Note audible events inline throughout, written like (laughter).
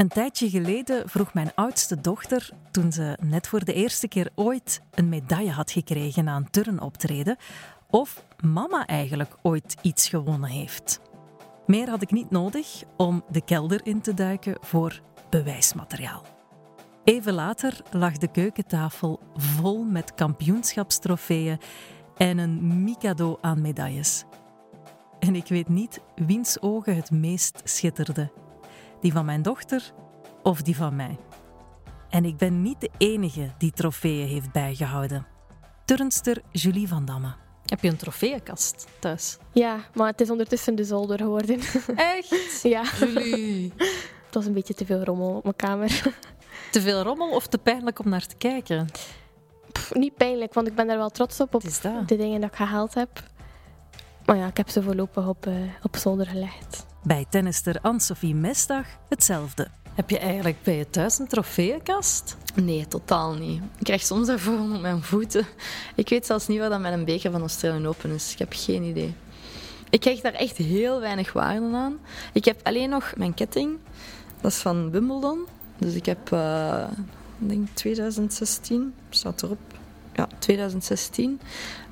Een tijdje geleden vroeg mijn oudste dochter, toen ze net voor de eerste keer ooit een medaille had gekregen aan een turnoptreden, of mama eigenlijk ooit iets gewonnen heeft. Meer had ik niet nodig om de kelder in te duiken voor bewijsmateriaal. Even later lag de keukentafel vol met kampioenschapstrofeeën en een mikado aan medailles. En ik weet niet wiens ogen het meest schitterden. Die van mijn dochter of die van mij. En ik ben niet de enige die trofeeën heeft bijgehouden. Turnster Julie van Damme. Heb je een trofeeënkast thuis? Ja, maar het is ondertussen de zolder geworden. (laughs) Echt? ja, Julie. (laughs) het was een beetje te veel rommel op mijn kamer. Te veel rommel of te pijnlijk om naar te kijken? Pff, niet pijnlijk, want ik ben daar wel trots op, op de dingen dat ik gehaald heb. Maar ja, ik heb ze voorlopig op, eh, op zolder gelegd. Bij tennister Anne-Sophie Mesdag hetzelfde. Heb je eigenlijk bij je thuis een trofeeënkast? Nee, totaal niet. Ik krijg soms daarvoor op mijn voeten. Ik weet zelfs niet waar dat mijn beker van Australian Open is. Ik heb geen idee. Ik krijg daar echt heel weinig waarde aan. Ik heb alleen nog mijn ketting. Dat is van Wimbledon. Dus ik heb, eh, ik denk 2016, staat erop. Ja, 2016.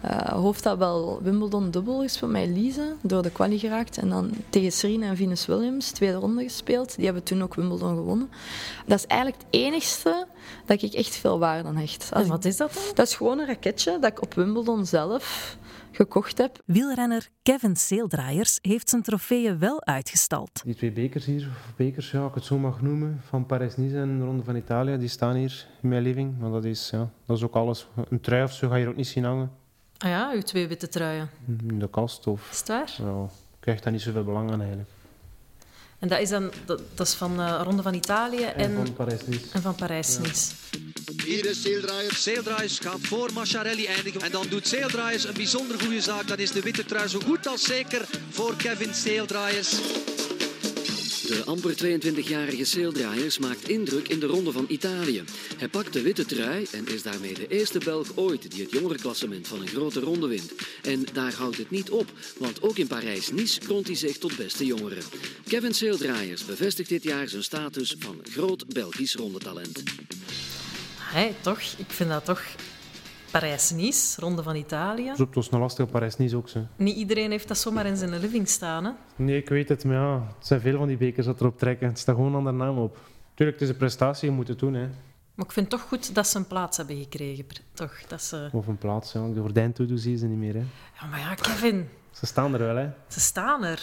Eh hoofd dat wel Wimbledon dubbel gespeeld met Elise, door de quali geraakt. En dan tegen Serena en Venus Williams, tweede ronde gespeeld. Die hebben toen ook Wimbledon gewonnen. Dat is eigenlijk het enigste dat ik echt veel waarde aan hecht. Als En wat is dat dan? dat is gewoon een raketje dat ik op Wimbledon zelf gekocht heb. Wielrenner Kevin Seeldraaiers heeft zijn trofeeën wel uitgestald. Die twee bekers hier, of bekers, ja, ik het zo mag noemen, van Parijs-Nice en de Ronde van Italië, die staan hier in mijn living. Maar dat is, ja, dat is ook alles. Een trui of zo ga je hier ook niet zien hangen Ah ja, uw twee witte truien. in de kast. Of, Is het waar? ja, ik krijg daar niet zoveel belang aan eigenlijk. En dat is dan dat, dat is van de Ronde van Italië en, En van Parijs-Nice. en van Parijs-Nice. Hier is Zeeldraaiers. Zeeldraaiers gaat voor Macharelli eindigen. En dan doet Zeeldraaiers een bijzonder goede zaak. Dan is de witte trui zo goed als zeker voor Kevin Zeeldraaiers. De amper 22-jarige zeeldraaiers maakt indruk in de Ronde van Italië. Hij pakt de witte trui en is daarmee de eerste Belg ooit die het jongerenklassement van een grote ronde wint. En daar houdt het niet op, want ook in Parijs-Nice kroont hij zich tot beste jongere. Kevin Zeeldraaiers bevestigt dit jaar zijn status van groot Belgisch rondetalent. Hé, toch? Ik vind dat toch... Parijs-Nice, Ronde van Italië. Op, het was een lastige Parijs-Nice ook. Zo. Niet iedereen heeft dat zomaar in zijn living staan, hè? Nee, ik weet het, maar ja, het zijn veel van die bekers dat erop trekken. Het staat gewoon een andere naam op. Tuurlijk, het is een prestatie, je moet het doen. Hè. Maar ik vind het toch goed dat ze een plaats hebben gekregen. Toch? Dat ze... Of een plaats, ja. de gordijn toe doen zie ze niet meer. Hè. Ja, maar ja, Kevin, Ze staan er wel, hè. ze staan er.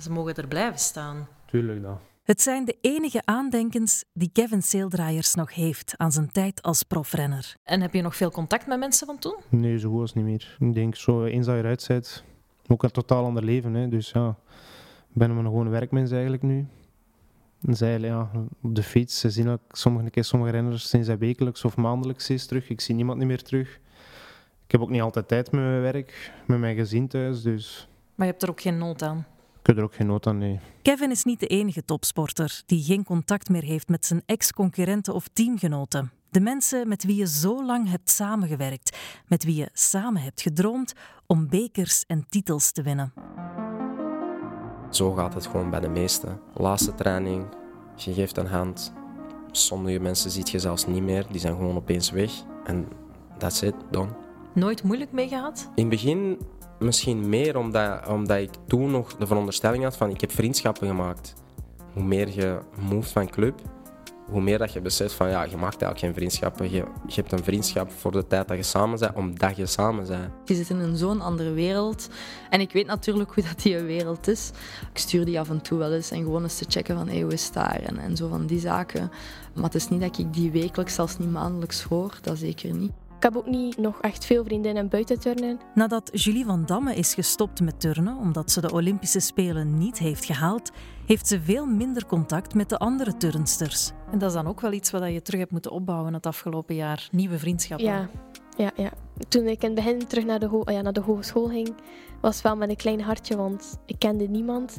Ze mogen er blijven staan. tuurlijk dat. Het zijn de enige aandenkens die Kevin Seeldraaiers nog heeft aan zijn tijd als profrenner. En heb je nog veel contact met mensen van toen? Nee, zo goed als niet meer. Ik denk, zo eens dat je eruit bent, ook een totaal ander leven. Hè. Dus ja, ik ben een gewone werkmens eigenlijk nu. En zij, ja, op de fiets, ze zien ook sommige, keer sommige renners zijn zij wekelijks of maandelijks eens terug. Ik zie niemand niet meer terug. Ik heb ook niet altijd tijd met mijn werk, met mijn gezin thuis, dus Maar je hebt er ook geen nood aan. Ik heb er ook geen nood aan, nee. Kevin is niet de enige topsporter die geen contact meer heeft met zijn ex-concurrenten of teamgenoten. De mensen met wie je zo lang hebt samengewerkt, met wie je samen hebt gedroomd om bekers en titels te winnen. Zo gaat het gewoon bij de meesten. Laatste training, je geeft een hand. Sommige mensen ziet je zelfs niet meer, die zijn gewoon opeens weg. En that's it, done. Nooit moeilijk mee gehad? In het begin misschien meer omdat, omdat ik toen nog de veronderstelling had van ik heb vriendschappen gemaakt. Hoe meer je move van club, hoe meer dat je beseft van ja, je maakt eigenlijk geen vriendschappen. Je, je hebt een vriendschap voor de tijd dat je samen bent, omdat je samen bent. Je zit in een zo'n andere wereld. En ik weet natuurlijk hoe dat die wereld is. Ik stuur die af en toe wel eens en gewoon eens te checken van hey, hoe is daar en, en zo van die zaken. Maar het is niet dat ik die wekelijks, zelfs niet maandelijks hoor. Dat zeker niet. Ik heb ook niet nog echt veel vriendinnen buiten turnen. Nadat Julie van Damme is gestopt met turnen omdat ze de Olympische Spelen niet heeft gehaald, heeft ze veel minder contact met de andere turnsters. En dat is dan ook wel iets wat je terug hebt moeten opbouwen het afgelopen jaar. Nieuwe vriendschappen. Ja, ja, ja. Toen ik in het begin terug naar de, ho- ja, naar de hogeschool ging, was het wel met een klein hartje, want ik kende niemand.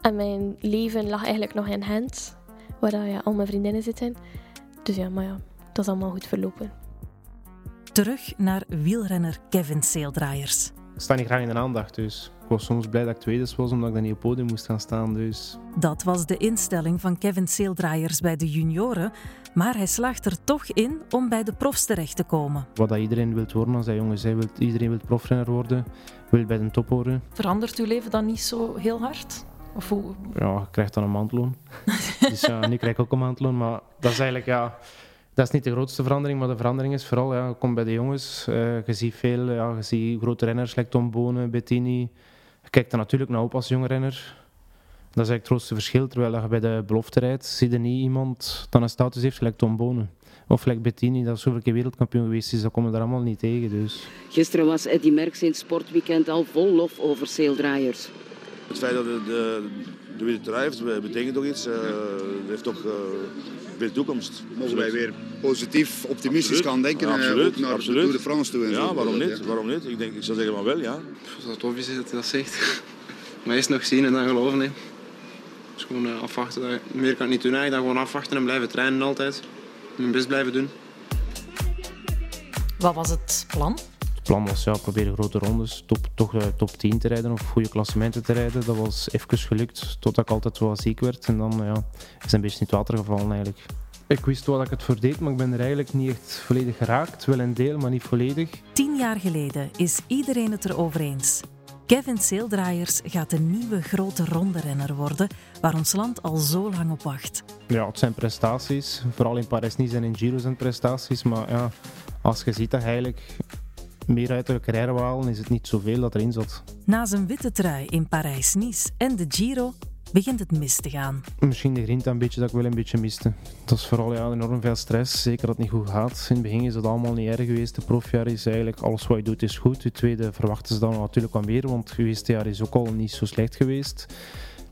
En mijn leven lag eigenlijk nog in Gent, waar ja, al mijn vriendinnen zitten. Dus ja, maar ja, dat is allemaal goed verlopen. Terug naar wielrenner Kevin Seeldraaiers. Ik sta niet graag in de aandacht, dus Ik was soms blij dat ik tweede was, omdat ik dan niet op podium moest gaan staan. Dus. Dat was de instelling van Kevin Seeldraaiers bij de junioren, maar hij slaagt er toch in om bij de profs terecht te komen. Wat dat iedereen wil worden als. Hij wil, iedereen wil profrenner worden, wil bij de top horen. Verandert uw leven dan niet zo heel hard? Of hoe... Ja, je krijgt dan een maandloon. (laughs) dus ja, nu krijg ik ook een maandloon, maar dat is eigenlijk ja... Dat is niet de grootste verandering, maar de verandering is vooral, ja, je komt bij de jongens, uh, je ziet veel, ja, je ziet grote renners, like Tom Bonen, Bettini. Je kijkt er natuurlijk naar op als jonge renner. Dat is eigenlijk het grootste verschil, terwijl je bij de belofte rijdt, zie je niet iemand dat een status heeft gelijk Tom Bonen. Of like Bettini, dat zoveel keer wereldkampioen geweest is, dat komen we er allemaal niet tegen. Dus. Gisteren was Eddy Merckx in het sportweekend al vol lof over zeildraaiers. Het feit dat de, de, de witte trui heeft, betekent toch iets. Uh, heeft toch uh, veel toekomst. Mogen wij weer positief, optimistisch gaan denken ja, absoluut, naar absoluut. de France toe? En ja, zo. waarom niet? Waarom niet? Ik, denk, ik zou zeggen van wel, ja. Zou tof is dat hij dat zegt. (laughs) Maar eerst nog zien en dan geloven. Hè. Dus gewoon afwachten. Meer kan ik niet doen. Eigenlijk. Dan gewoon afwachten en blijven trainen altijd. Mijn best blijven doen. Wat was het plan? Het plan was ja, proberen grote rondes, top, toch uh, top 10 te rijden of goede klassementen te rijden. Dat was even gelukt, totdat ik altijd wel ziek werd. En dan ja, is het een beetje in het water gevallen eigenlijk. Ik wist wel dat ik het voor deed, maar ik ben er eigenlijk niet echt volledig geraakt. Wel een deel, maar niet volledig. Tien jaar geleden is iedereen het erover eens. Kevin Seeldraaiers gaat de nieuwe grote ronderenner worden, waar ons land al zo lang op wacht. Ja, het zijn prestaties. Vooral in Paris-Nice en in Giro zijn prestaties. Maar ja, als je ziet dat eigenlijk meer uit de carrière wil halen, is het niet zoveel dat erin zat. Na zijn witte trui in Parijs-Nice en de Giro begint het mis te gaan. Misschien de grinta een beetje dat ik wel een beetje miste. Dat is vooral ja, enorm veel stress, zeker dat het niet goed gaat. In het begin is het allemaal niet erg geweest. De profjaar is eigenlijk, alles wat je doet is goed. Je tweede verwachten ze dan natuurlijk wat meer, want het eerste jaar is ook al niet zo slecht geweest.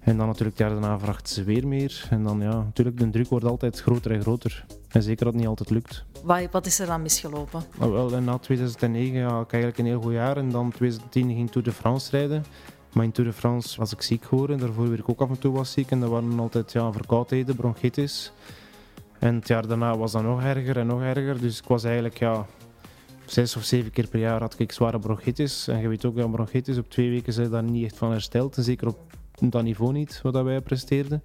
En dan natuurlijk het jaar daarna verwachten ze weer meer. En dan ja, natuurlijk, de druk wordt altijd groter en groter. En zeker dat het niet altijd lukt. Wat is er dan misgelopen? Nou, wel, na 2009 ja, had ik eigenlijk een heel goed jaar. En dan 2010 ging Tour de France rijden. Maar in Tour de France was ik ziek geworden. Daarvoor werd ik ook af en toe was ziek. En dat waren altijd ja, verkoudheden, bronchitis. En het jaar daarna was dat nog erger en nog erger. Dus ik was eigenlijk ja, zes of zeven keer per jaar had ik zware bronchitis. En je weet ook, dat bronchitis op twee weken zijn daar niet echt van hersteld. En zeker op dat niveau niet, wat wij presteerden.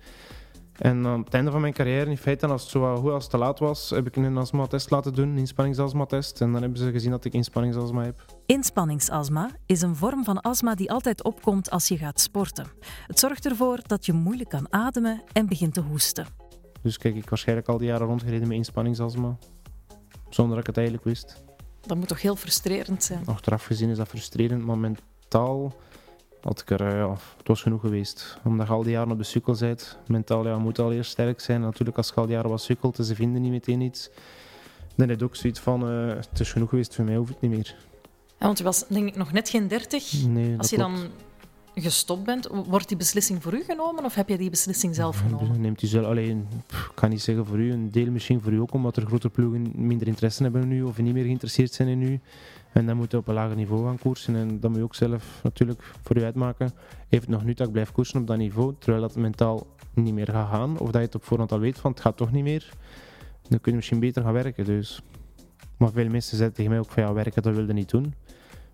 En aan het einde van mijn carrière, in feite, als het zo goed als te laat was, heb ik een astma-test laten doen, een inspanningsastma-test. En dan hebben ze gezien dat ik inspanningsastma heb. Inspanningsastma is een vorm van astma die altijd opkomt als je gaat sporten. Het zorgt ervoor dat je moeilijk kan ademen en begint te hoesten. Dus kijk, ik waarschijnlijk al die jaren rondgereden met inspanningsastma, zonder dat ik het eigenlijk wist. Dat moet toch heel frustrerend zijn? Achteraf gezien is dat frustrerend, maar mentaal had ik er, ja, het was genoeg geweest. Omdat je al die jaren op de sukkel bent. Mentaal ja, moet al eerst sterk zijn. Natuurlijk, als je al die jaren wat sukkelt en ze vinden niet meteen iets, dan heb je ook zoiets van, uh, het is genoeg geweest, voor mij hoeft het niet meer. Ja, want je was denk ik nog net geen dertig. Nee, als je klopt. dan gestopt bent, wordt die beslissing voor u genomen of heb je die beslissing zelf genomen? Neemt u zelf alleen, ik kan niet zeggen voor u, een deel misschien voor u ook, omdat er grote ploegen minder interesse hebben in u of niet meer geïnteresseerd zijn in u. En dan moet je op een lager niveau gaan koersen. En dat moet je ook zelf natuurlijk voor je uitmaken. Heeft het nog nu dat ik blijf koersen op dat niveau, terwijl dat mentaal niet meer gaat gaan. Of dat je het op voorhand al weet van het gaat toch niet meer. Dan kun je misschien beter gaan werken. Dus. Maar veel mensen zeiden tegen mij ook van ja, werken dat wilde niet doen.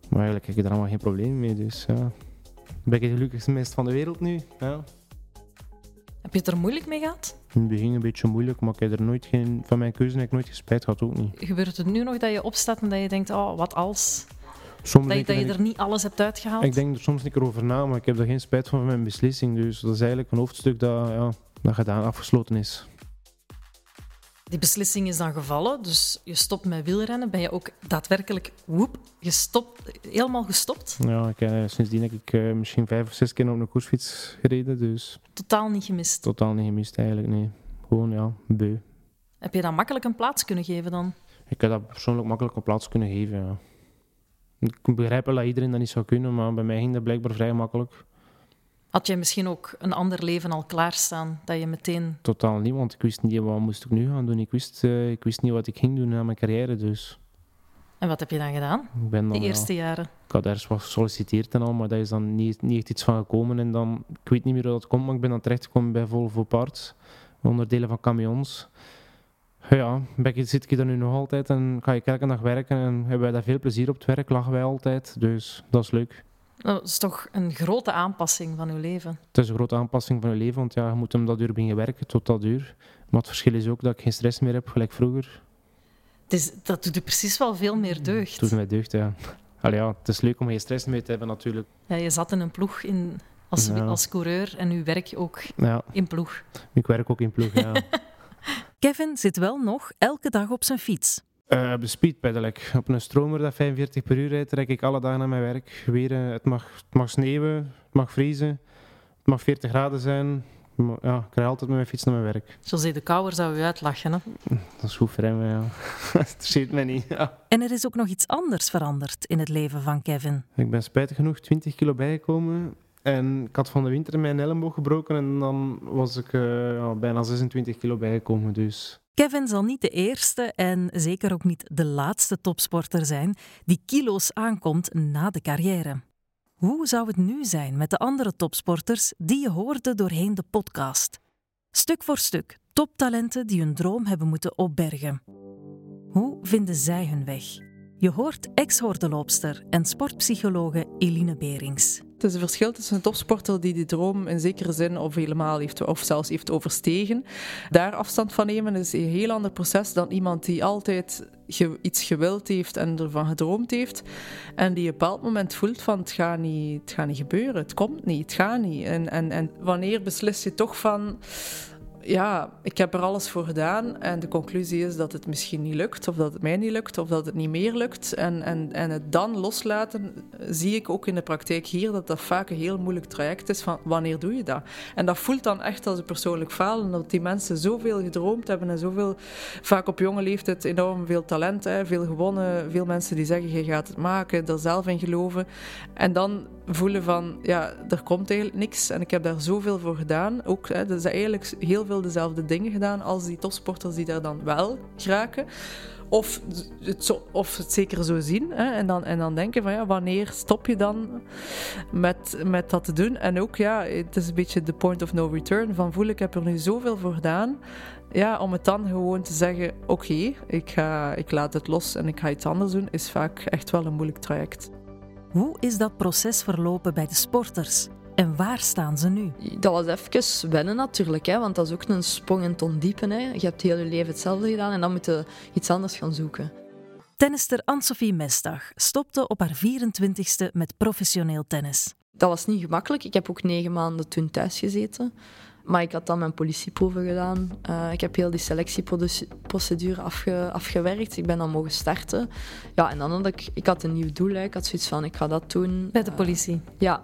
Maar eigenlijk heb ik er allemaal geen probleem mee. Dus ben ik het gelukkigste mens van de wereld nu. Ja. Heb je het er moeilijk mee gehad? In het begin een beetje moeilijk, maar ik heb er nooit geen, van mijn keuze heb ik nooit gespijt gehad, ook niet. Gebeurt het nu nog dat je opstaat en dat je denkt, oh, wat als? Soms dat je, dat je er niet alles hebt uitgehaald? Ik denk er soms niet over na, maar ik heb er geen spijt van van mijn beslissing. Dus dat is eigenlijk een hoofdstuk dat, ja, dat gedaan, afgesloten is. Die beslissing is dan gevallen, dus je stopt met wielrennen. Ben je ook daadwerkelijk woep, gestopt, helemaal gestopt? Ja, ik, eh, sindsdien heb ik eh, misschien vijf of zes keer op een koersfiets gereden, dus Totaal niet gemist. totaal niet gemist eigenlijk, nee. Gewoon, ja, beu. Heb je dan makkelijk een plaats kunnen geven dan? Ik heb dat persoonlijk makkelijk een plaats kunnen geven, ja. Ik begrijp wel dat iedereen dat niet zou kunnen, maar bij mij ging dat blijkbaar vrij makkelijk. Had jij misschien ook een ander leven al klaarstaan, dat je meteen... Totaal niet, want ik wist niet wat moest ik nu gaan doen. Ik wist, eh, ik wist niet wat ik ging doen na mijn carrière, dus En wat heb je dan gedaan? ik ben dan... De eerste jaren. ik had ergens wat gesolliciteerd en al, maar dat is dan niet, niet echt iets van gekomen. En dan, ik weet niet meer hoe dat komt, maar ik ben dan terechtgekomen bij Volvo Parts, onderdelen van camions. Ja, ik, zit ik er nu nog altijd en ga ik elke dag werken en hebben wij daar veel plezier op het werk, lachen wij altijd, dus dat is leuk. Dat is toch een grote aanpassing van uw leven. Het is een grote aanpassing van je leven, want ja, je moet om dat uur beginnen werken tot dat uur. Maar het verschil is ook dat ik geen stress meer heb, gelijk vroeger. Het is, dat doet u precies wel veel meer deugd. Het doet mij deugd, ja. Allee, ja. Het is leuk om geen stress meer te hebben, natuurlijk. Ja, je zat in een ploeg in, als, Ja. als coureur en u werk ook Ja, in ploeg. ik werk ook in ploeg, ja. (laughs) Kevin zit wel nog elke dag op zijn fiets. Eh, op de speed pedal ik. Op een stromer dat 45 per uur rijdt, rijd ik alle dagen naar mijn werk. Weer, eh, het, mag, het mag sneeuwen, het mag vriezen, het mag 40 graden zijn. Maar ja, ik rij altijd met mijn fiets naar mijn werk. José de Kouwer zou u uitlachen. Hè? Dat is goed voor hem, ja. (laughs) Dat interesseert mij niet. Ja. En er is ook nog iets anders veranderd in het leven van Kevin. Ik ben spijtig genoeg 20 kilo bijgekomen. En ik had van de winter mijn elleboog gebroken en dan was ik eh, bijna 26 kilo bijgekomen. Dus Kevin zal niet de eerste en zeker ook niet de laatste topsporter zijn die kilo's aankomt na de carrière. Hoe zou het nu zijn met de andere topsporters die je hoorde doorheen de podcast? Stuk voor stuk toptalenten die hun droom hebben moeten opbergen. Hoe vinden zij hun weg? Je hoort ex-hordenloopster en sportpsychologe Eline Berings. Het verschil tussen een topsporter die die droom in zekere zin of helemaal heeft, of zelfs heeft overstegen. Daar afstand van nemen is een heel ander proces dan iemand die altijd iets gewild heeft en ervan gedroomd heeft. En die op een bepaald moment voelt van het gaat niet, het gaat niet gebeuren, het komt niet, het gaat niet. En, en, en wanneer beslis je toch van ja, ik heb er alles voor gedaan en de conclusie is dat het misschien niet lukt, of dat het mij niet lukt, of dat het niet meer lukt. En, en, en het dan loslaten, zie ik ook in de praktijk hier dat dat vaak een heel moeilijk traject is van wanneer doe je dat? En dat voelt dan echt als een persoonlijk falen, dat die mensen zoveel gedroomd hebben en zoveel, vaak op jonge leeftijd enorm veel talent, hè, veel gewonnen, veel mensen die zeggen je gaat het maken, er zelf in geloven. En dan voelen van, ja, er komt eigenlijk niks en ik heb daar zoveel voor gedaan. Ook, hè, dus eigenlijk heel veel dezelfde dingen gedaan als die topsporters die daar dan wel geraken. Of het, zo, of het zeker zo zien. Hè, en, dan, en dan denken van, ja, wanneer stop je dan met, met dat te doen? En ook, ja, het is een beetje de point of no return. Van voel ik heb er nu zoveel voor gedaan. Ja, om het dan gewoon te zeggen, oké, ik ga ik laat het los en ik ga iets anders doen, is vaak echt wel een moeilijk traject. Hoe is dat proces verlopen bij de sporters? En waar staan ze nu? Dat was even wennen natuurlijk, hè, want dat is ook een sprong in het ondiepen. Hè. Je hebt heel je leven hetzelfde gedaan en dan moet je iets anders gaan zoeken. Tennister Anne-Sophie Mesdag stopte op haar 24ste met professioneel tennis. Dat was niet gemakkelijk. Ik heb ook negen maanden toen thuis gezeten. Maar ik had dan mijn politieproeven gedaan. Uh, ik heb heel die selectieprocedure afge, afgewerkt. Ik ben dan mogen starten. Ja, en dan had ik, ik had een nieuw doel. Hè. Ik had zoiets van, ik ga dat doen. Bij de politie? Uh, ja.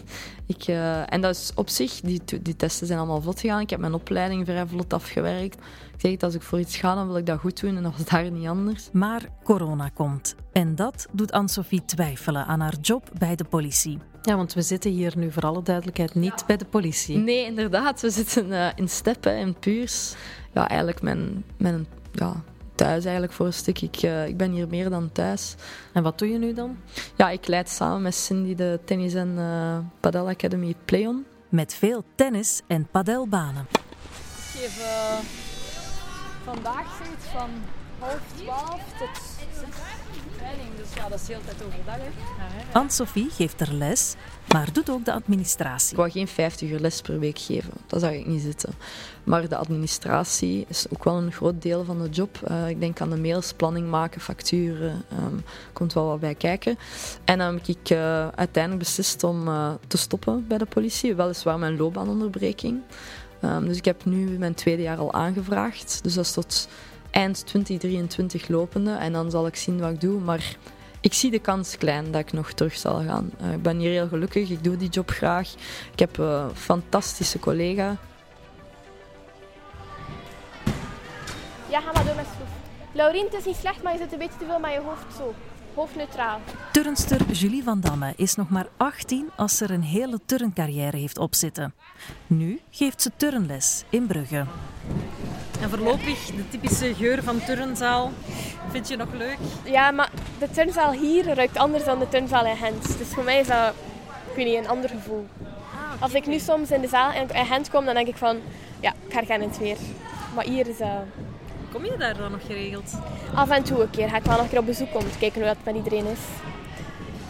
(laughs) ik, uh, en dat is op zich, die, die testen zijn allemaal vlot gegaan. Ik heb mijn opleiding vrij vlot afgewerkt. Ik zeg, als ik voor iets ga, dan wil ik dat goed doen. En dat was (laughs) daar niet anders. Maar corona komt. En dat doet Anne-Sophie twijfelen aan haar job bij de politie. Ja, want we zitten hier nu voor alle duidelijkheid niet bij de politie. Nee, inderdaad. We zitten uh, in Steppen, in Puurs. Ja, eigenlijk mijn, mijn ja, thuis eigenlijk voor een stuk. Ik, uh, ik ben hier meer dan thuis. En wat doe je nu dan? Ja, ik leid samen met Cindy de tennis- en uh, padel academy Playon. Met veel tennis- en padelbanen. Ik geef uh, vandaag zoiets van half twaalf tot training. Dus ja, dat is de hele tijd overdag. Hè. Anne-Sophie geeft er les, maar doet ook de administratie. Ik wou geen 50 uur les per week geven. Dat zag ik niet zitten. Maar de administratie is ook wel een groot deel van de job. Uh, ik denk aan de mails, planning maken, facturen. Um, komt wel wat bij kijken. En dan heb ik uh, uiteindelijk beslist om uh, te stoppen bij de politie. Weliswaar mijn loopbaanonderbreking. Um, dus ik heb nu mijn tweede jaar al aangevraagd. Dus dat is tot eind 2023 lopende. En dan zal ik zien wat ik doe. Maar ik zie de kans klein dat ik nog terug zal gaan. Uh, ik ben hier heel gelukkig. Ik doe die job graag. Ik heb een fantastische collega. Ja, ga maar door met schroef. Laurien, het is niet slecht, maar je zit een beetje te veel met je hoofd zo. Hoofdneutraal. Turnster Julie van Damme is nog maar 18 als ze er een hele turncarrière heeft opzitten. Nu geeft ze turnles in Brugge. En voorlopig de typische geur van turnzaal. Vind je nog leuk? Ja, maar de turnzaal hier ruikt anders dan de turnzaal in Gent. Dus voor mij is dat, ik weet niet, een ander gevoel. Ah, okay. Als ik nu soms in de zaal in Gent kom, dan denk ik van, ja, ik herken het weer. Maar hier is dat... Uh... Kom je daar dan nog geregeld? Af en toe een keer. Ga ik wel nog een keer op bezoek komen, te kijken hoe dat met iedereen is.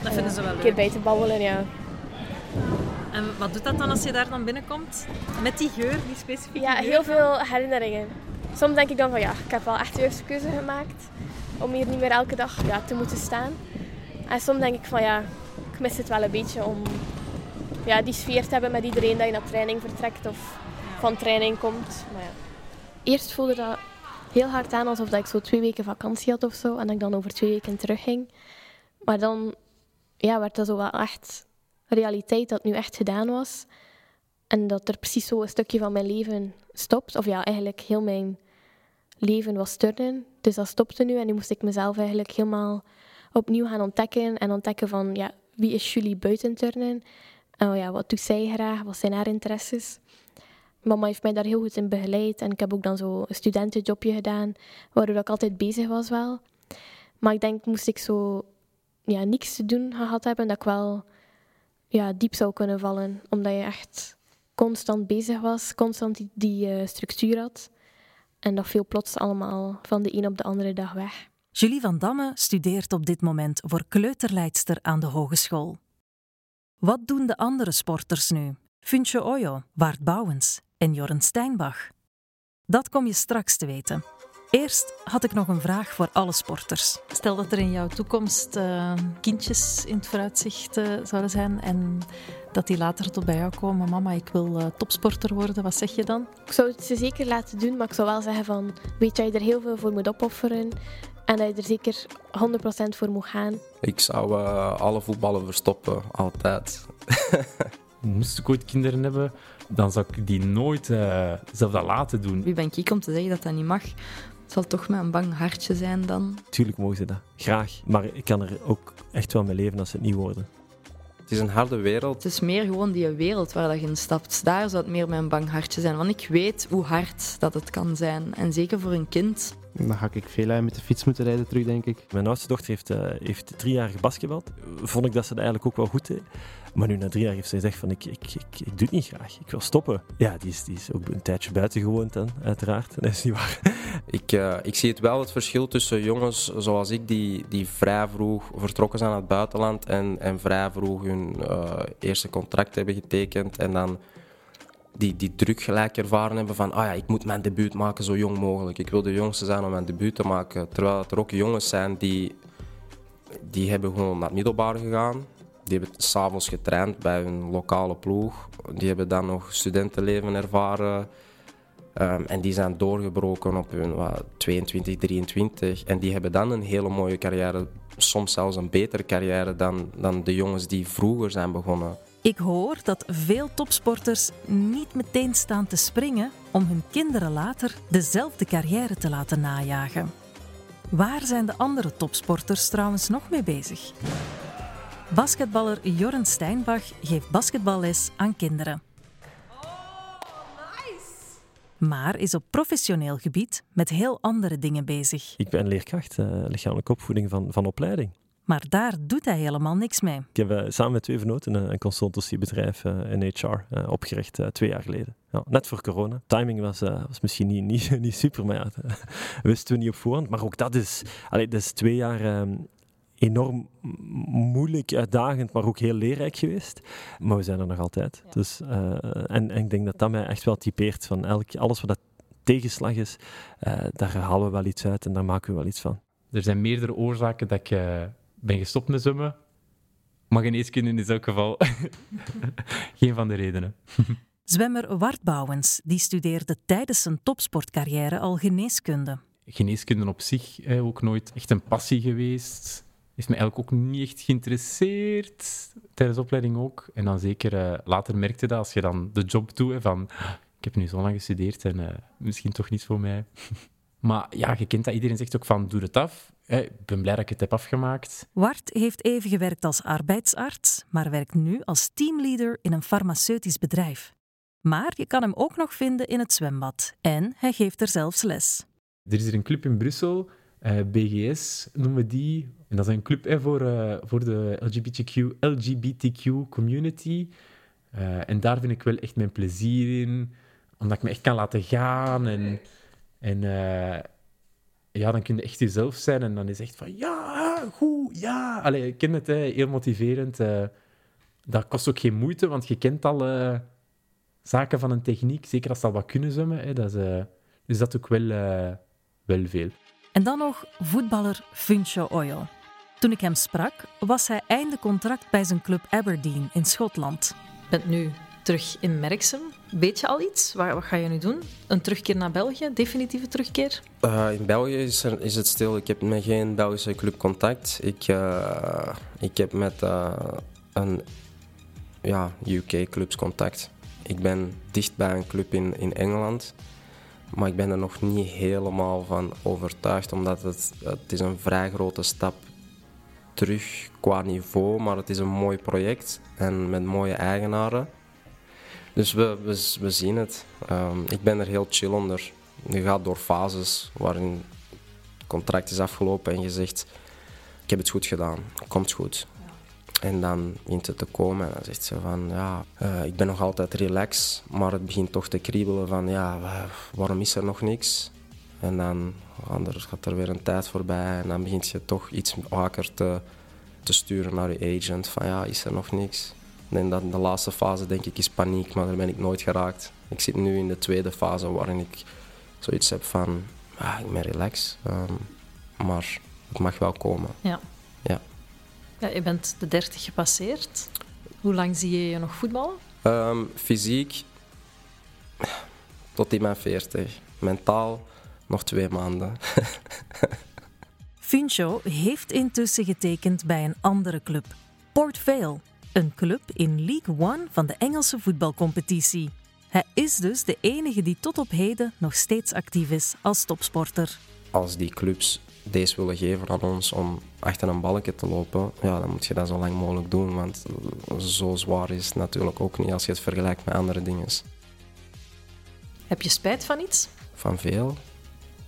Dat vinden ze wel Een leuk. keer buiten babbelen, ja. En wat doet dat dan als je daar dan binnenkomt? Met die geur, die specifieke Ja, geur? heel veel herinneringen. Soms denk ik dan van ja, ik heb wel echt de juiste keuze gemaakt om hier niet meer elke dag ja, te moeten staan. En soms denk ik van ja, ik mis het wel een beetje om ja, die sfeer te hebben met iedereen dat je naar training vertrekt of van training komt. Maar ja. Eerst voelde dat heel hard aan alsof dat ik zo twee weken vakantie had of zo en dat ik dan over twee weken terugging. Maar dan ja, werd dat zo wel echt realiteit dat nu echt gedaan was. En dat er precies zo een stukje van mijn leven stopt. Of ja, eigenlijk heel mijn leven was turnen. Dus dat stopte nu en nu moest ik mezelf eigenlijk helemaal opnieuw gaan ontdekken. En ontdekken van, ja, wie is Julie buiten turnen? En ja, wat doet zij graag? Wat zijn haar interesses? Mama heeft mij daar heel goed in begeleid. En ik heb ook dan zo een studentenjobje gedaan, waardoor ik altijd bezig was wel. Maar ik denk, moest ik zo ja, niks te doen gehad hebben, dat ik wel ja, diep zou kunnen vallen. Omdat je echt constant bezig was, constant die, eh, structuur had. En dat viel plots allemaal van de een op de andere dag weg. Julie van Damme studeert op dit moment voor kleuterleidster aan de hogeschool. Wat doen de andere sporters nu? Funtje Oyo, Waard Bouwens en Joren Steinbach? Dat kom je straks te weten. Eerst had ik nog een vraag voor alle sporters. Stel dat er in jouw toekomst eh, kindjes in het vooruitzicht eh, zouden zijn en dat die later tot bij jou komen. Mama, ik wil eh, topsporter worden. Wat zeg je dan? Ik zou het ze zeker laten doen, maar ik zou wel zeggen van... Weet dat je er heel veel voor moet opofferen. En dat je er zeker 100% voor moet gaan. Ik zou alle voetballen verstoppen, altijd. (laughs) Moest ik ooit kinderen hebben, dan zou ik die nooit eh, zelf dat laten doen. Wie ben ik om te zeggen dat dat niet mag? Het zal toch met een bang hartje zijn dan. Tuurlijk mogen ze dat. Graag. Maar ik kan er ook echt wel mee leven als ze het niet worden. Het is een harde wereld. Het is meer gewoon die wereld waar dat je in stapt. Daar zou het meer met een bang hartje zijn. Want ik weet hoe hard dat het kan zijn. En zeker voor een kind. Dan ga ik veel uit met de fiets moeten rijden terug, denk ik. Mijn oudste dochter heeft, eh, heeft drie jaar gebasketbald. Vond ik dat ze dat eigenlijk ook wel goed deed. Maar nu na drie jaar heeft ze gezegd van ik, ik, ik, ik doe het niet graag. Ik wil stoppen. Ja, die is, die is ook een tijdje buiten gewoond dan, uiteraard. Dat is niet waar. (laughs) Ik, eh, ik zie het wel het verschil tussen jongens zoals ik, die, die vrij vroeg vertrokken zijn naar het buitenland en, en vrij vroeg hun eh, eerste contract hebben getekend en dan die, die druk gelijk ervaren hebben van ah ja, ik moet mijn debuut maken zo jong mogelijk. Ik wil de jongste zijn om mijn debuut te maken. Terwijl er ook jongens zijn die, die hebben gewoon naar het middelbaar gegaan. Die hebben s'avonds getraind bij hun lokale ploeg. Die hebben dan nog studentenleven ervaren. Ehm, en die zijn doorgebroken op hun wat, 22, 23. En die hebben dan een hele mooie carrière. Soms zelfs een betere carrière dan, dan de jongens die vroeger zijn begonnen. Ik hoor dat veel topsporters niet meteen staan te springen om hun kinderen later dezelfde carrière te laten najagen. Waar zijn de andere topsporters trouwens nog mee bezig? Basketballer Jorren Steinbach geeft basketballes aan kinderen. Maar is op professioneel gebied met heel andere dingen bezig. Ik ben leerkracht, eh, lichamelijke opvoeding van, van opleiding. Maar daar doet hij helemaal niks mee. Ik heb eh, samen met twee vernoten een, een consultancybedrijf uh, in HR uh, opgericht uh, twee jaar geleden. Ja, net voor corona. Timing was, uh, was misschien niet, niet, (laughs) niet super, maar ja, (laughs) wisten we niet op voorhand. Maar ook dat is, allee, dat is twee jaar um, enorm moeilijk, uitdagend, maar ook heel leerrijk geweest. Maar we zijn er nog altijd. Ja. Dus, uh, en, en ik denk dat dat mij echt wel typeert van elk, alles wat dat tegenslag is, uh, daar halen we wel iets uit en daar maken we wel iets van. Er zijn meerdere oorzaken dat ik uh, ben gestopt met zwemmen. Maar geneeskunde is in elk geval (laughs) geen van de redenen. (laughs) Zwemmer Wart Bouwens die studeerde tijdens zijn topsportcarrière al geneeskunde. Geneeskunde op zich eh, ook nooit echt een passie geweest heeft me eigenlijk ook niet echt geïnteresseerd. Tijdens de opleiding ook. En dan zeker uh, later merkte dat als je dan de job doet, van ik heb nu zo lang gestudeerd en uh, misschien toch niet voor mij. (laughs) maar ja, je kent dat. Iedereen zegt ook van doe het af. Ik ben blij dat ik het heb afgemaakt. Wart heeft even gewerkt als arbeidsarts, maar werkt nu als teamleader in een farmaceutisch bedrijf. Maar je kan hem ook nog vinden in het zwembad. En hij geeft er zelfs les. Er is hier een club in Brussel uh, BGS noemen we die. En dat is een club hè, voor, uh, voor de LGBTQ, LGBTQ community. Uh, en daar vind ik wel echt mijn plezier in. Omdat ik me echt kan laten gaan. En, en ja, dan kun je echt jezelf zijn. En dan is echt van, ja, goed, ja. Allee, ik ken het, hè, heel motiverend. eh. dat kost ook geen moeite, want je kent alle zaken van een techniek. Zeker als ze al wat kunnen zwemmen. Hè, dat is, eh, dus dat ook wel, eh, wel veel. En dan nog voetballer Funcho Oyo. Toen ik hem sprak, was hij einde contract bij zijn club Aberdeen in Schotland. bent nu terug in Merksem. Weet je al iets? Wat, wat ga je nu doen? Een terugkeer naar België? Definitieve terugkeer? Eh, in België is, er, is het stil. Ik heb met geen Belgische club contact. Ik, eh, ik heb met eh, een ja, UK-clubs contact. Ik ben dicht bij een club in, in Engeland. Maar ik ben er nog niet helemaal van overtuigd, omdat het, het is een vrij grote stap terug qua niveau. Maar het is een mooi project en met mooie eigenaren. Dus we, we, we zien het. Ehm, ik ben er heel chill onder. Je gaat door fases waarin het contract is afgelopen en je zegt: Ik heb het goed gedaan, komt goed. En dan begint het te komen en dan zegt ze van ja, eh, ik ben nog altijd relaxed, maar het begint toch te kriebelen van ja, wa- waarom is er nog niks? En dan anders gaat er weer een tijd voorbij en dan begint je toch iets vaker te, te sturen naar je agent van ja, is er nog niks? En dan de laatste fase denk ik is paniek, maar daar ben ik nooit geraakt. Ik zit nu in de tweede fase waarin ik zoiets heb van ah, ik ben relaxed, ehm, maar het mag wel komen. Ja. Ja. ja. Je bent de 30 gepasseerd. Hoe lang zie je je nog voetballen? Ehm, fysiek tot in mijn 40. Mentaal nog twee maanden. (laughs) Funcho heeft intussen getekend bij een andere club, Port Vale, een club in League One van de Engelse voetbalcompetitie. Hij is dus de enige die tot op heden nog steeds actief is als topsporter. Als die clubs deze willen geven aan ons om achter een balkje te lopen, ja, dan moet je dat zo lang mogelijk doen. Want zo zwaar is het natuurlijk ook niet als je het vergelijkt met andere dingen. Heb je spijt van iets? Van veel,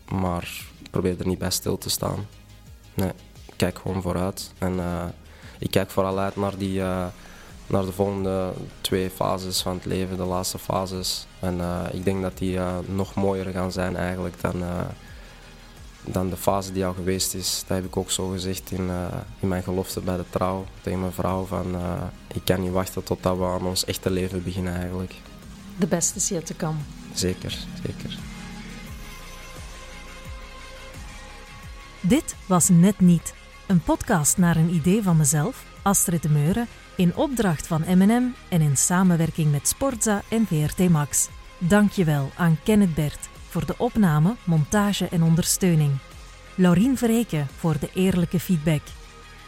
maar probeer er niet bij stil te staan. Nee, kijk gewoon vooruit. En eh, ik kijk vooral uit naar, die, eh, naar de volgende twee fases van het leven, de laatste fases. En eh, ik denk dat die eh, nog mooier gaan zijn eigenlijk dan, dan de fase die al geweest is. Dat heb ik ook zo gezegd in, in mijn gelofte bij de trouw tegen mijn vrouw. Van, ik kan niet wachten totdat we aan ons echte leven beginnen eigenlijk. De beste is to come. Zeker, zeker. Dit was Net Niet, een podcast naar een idee van mezelf, Astrid de Meuren, in opdracht van M&M en in samenwerking met Sportza en VRT Max. Dankjewel aan Kenneth Bert voor de opname, montage en ondersteuning. Laurien Verreken voor de eerlijke feedback.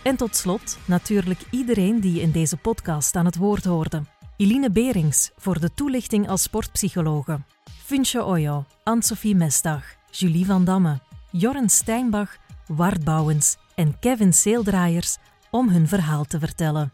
En tot slot natuurlijk iedereen die in deze podcast aan het woord hoorde. Eline Berings voor de toelichting als sportpsychologe. Funcho Oyo, Anne-Sophie Mesdag, Julie van Damme, Jorren Steinbach, Wart Bouwens en Kevin Seeldraaiers om hun verhaal te vertellen.